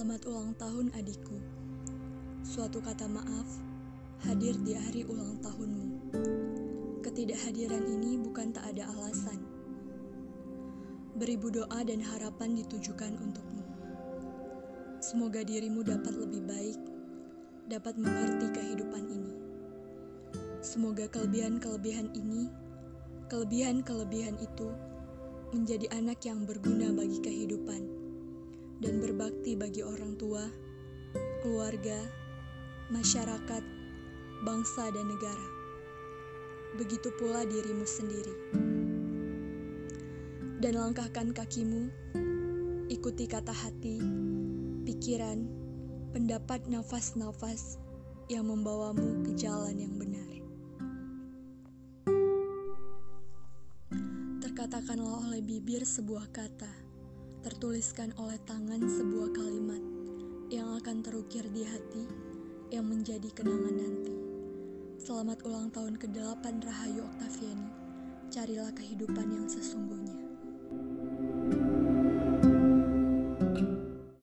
Selamat ulang tahun adikku. Suatu kata maaf hadir di hari ulang tahunmu. Ketidakhadiran ini bukan tak ada alasan. Beribu doa dan harapan ditujukan untukmu. Semoga dirimu dapat lebih baik, dapat mengerti kehidupan ini. Semoga kelebihan-kelebihan ini, kelebihan-kelebihan itu menjadi anak yang berguna bagi kehidupan dan berbakti bagi orang tua, keluarga, masyarakat, bangsa, dan negara. Begitu pula dirimu sendiri. Dan langkahkan kakimu, ikuti kata hati, pikiran, pendapat nafas-nafas yang membawamu ke jalan yang benar. Terkatakanlah oleh bibir sebuah kata, tertuliskan oleh tangan sebuah kalimat yang akan terukir di hati yang menjadi kenangan nanti. Selamat ulang tahun ke-8 Rahayu Oktaviani. Carilah kehidupan yang sesungguhnya.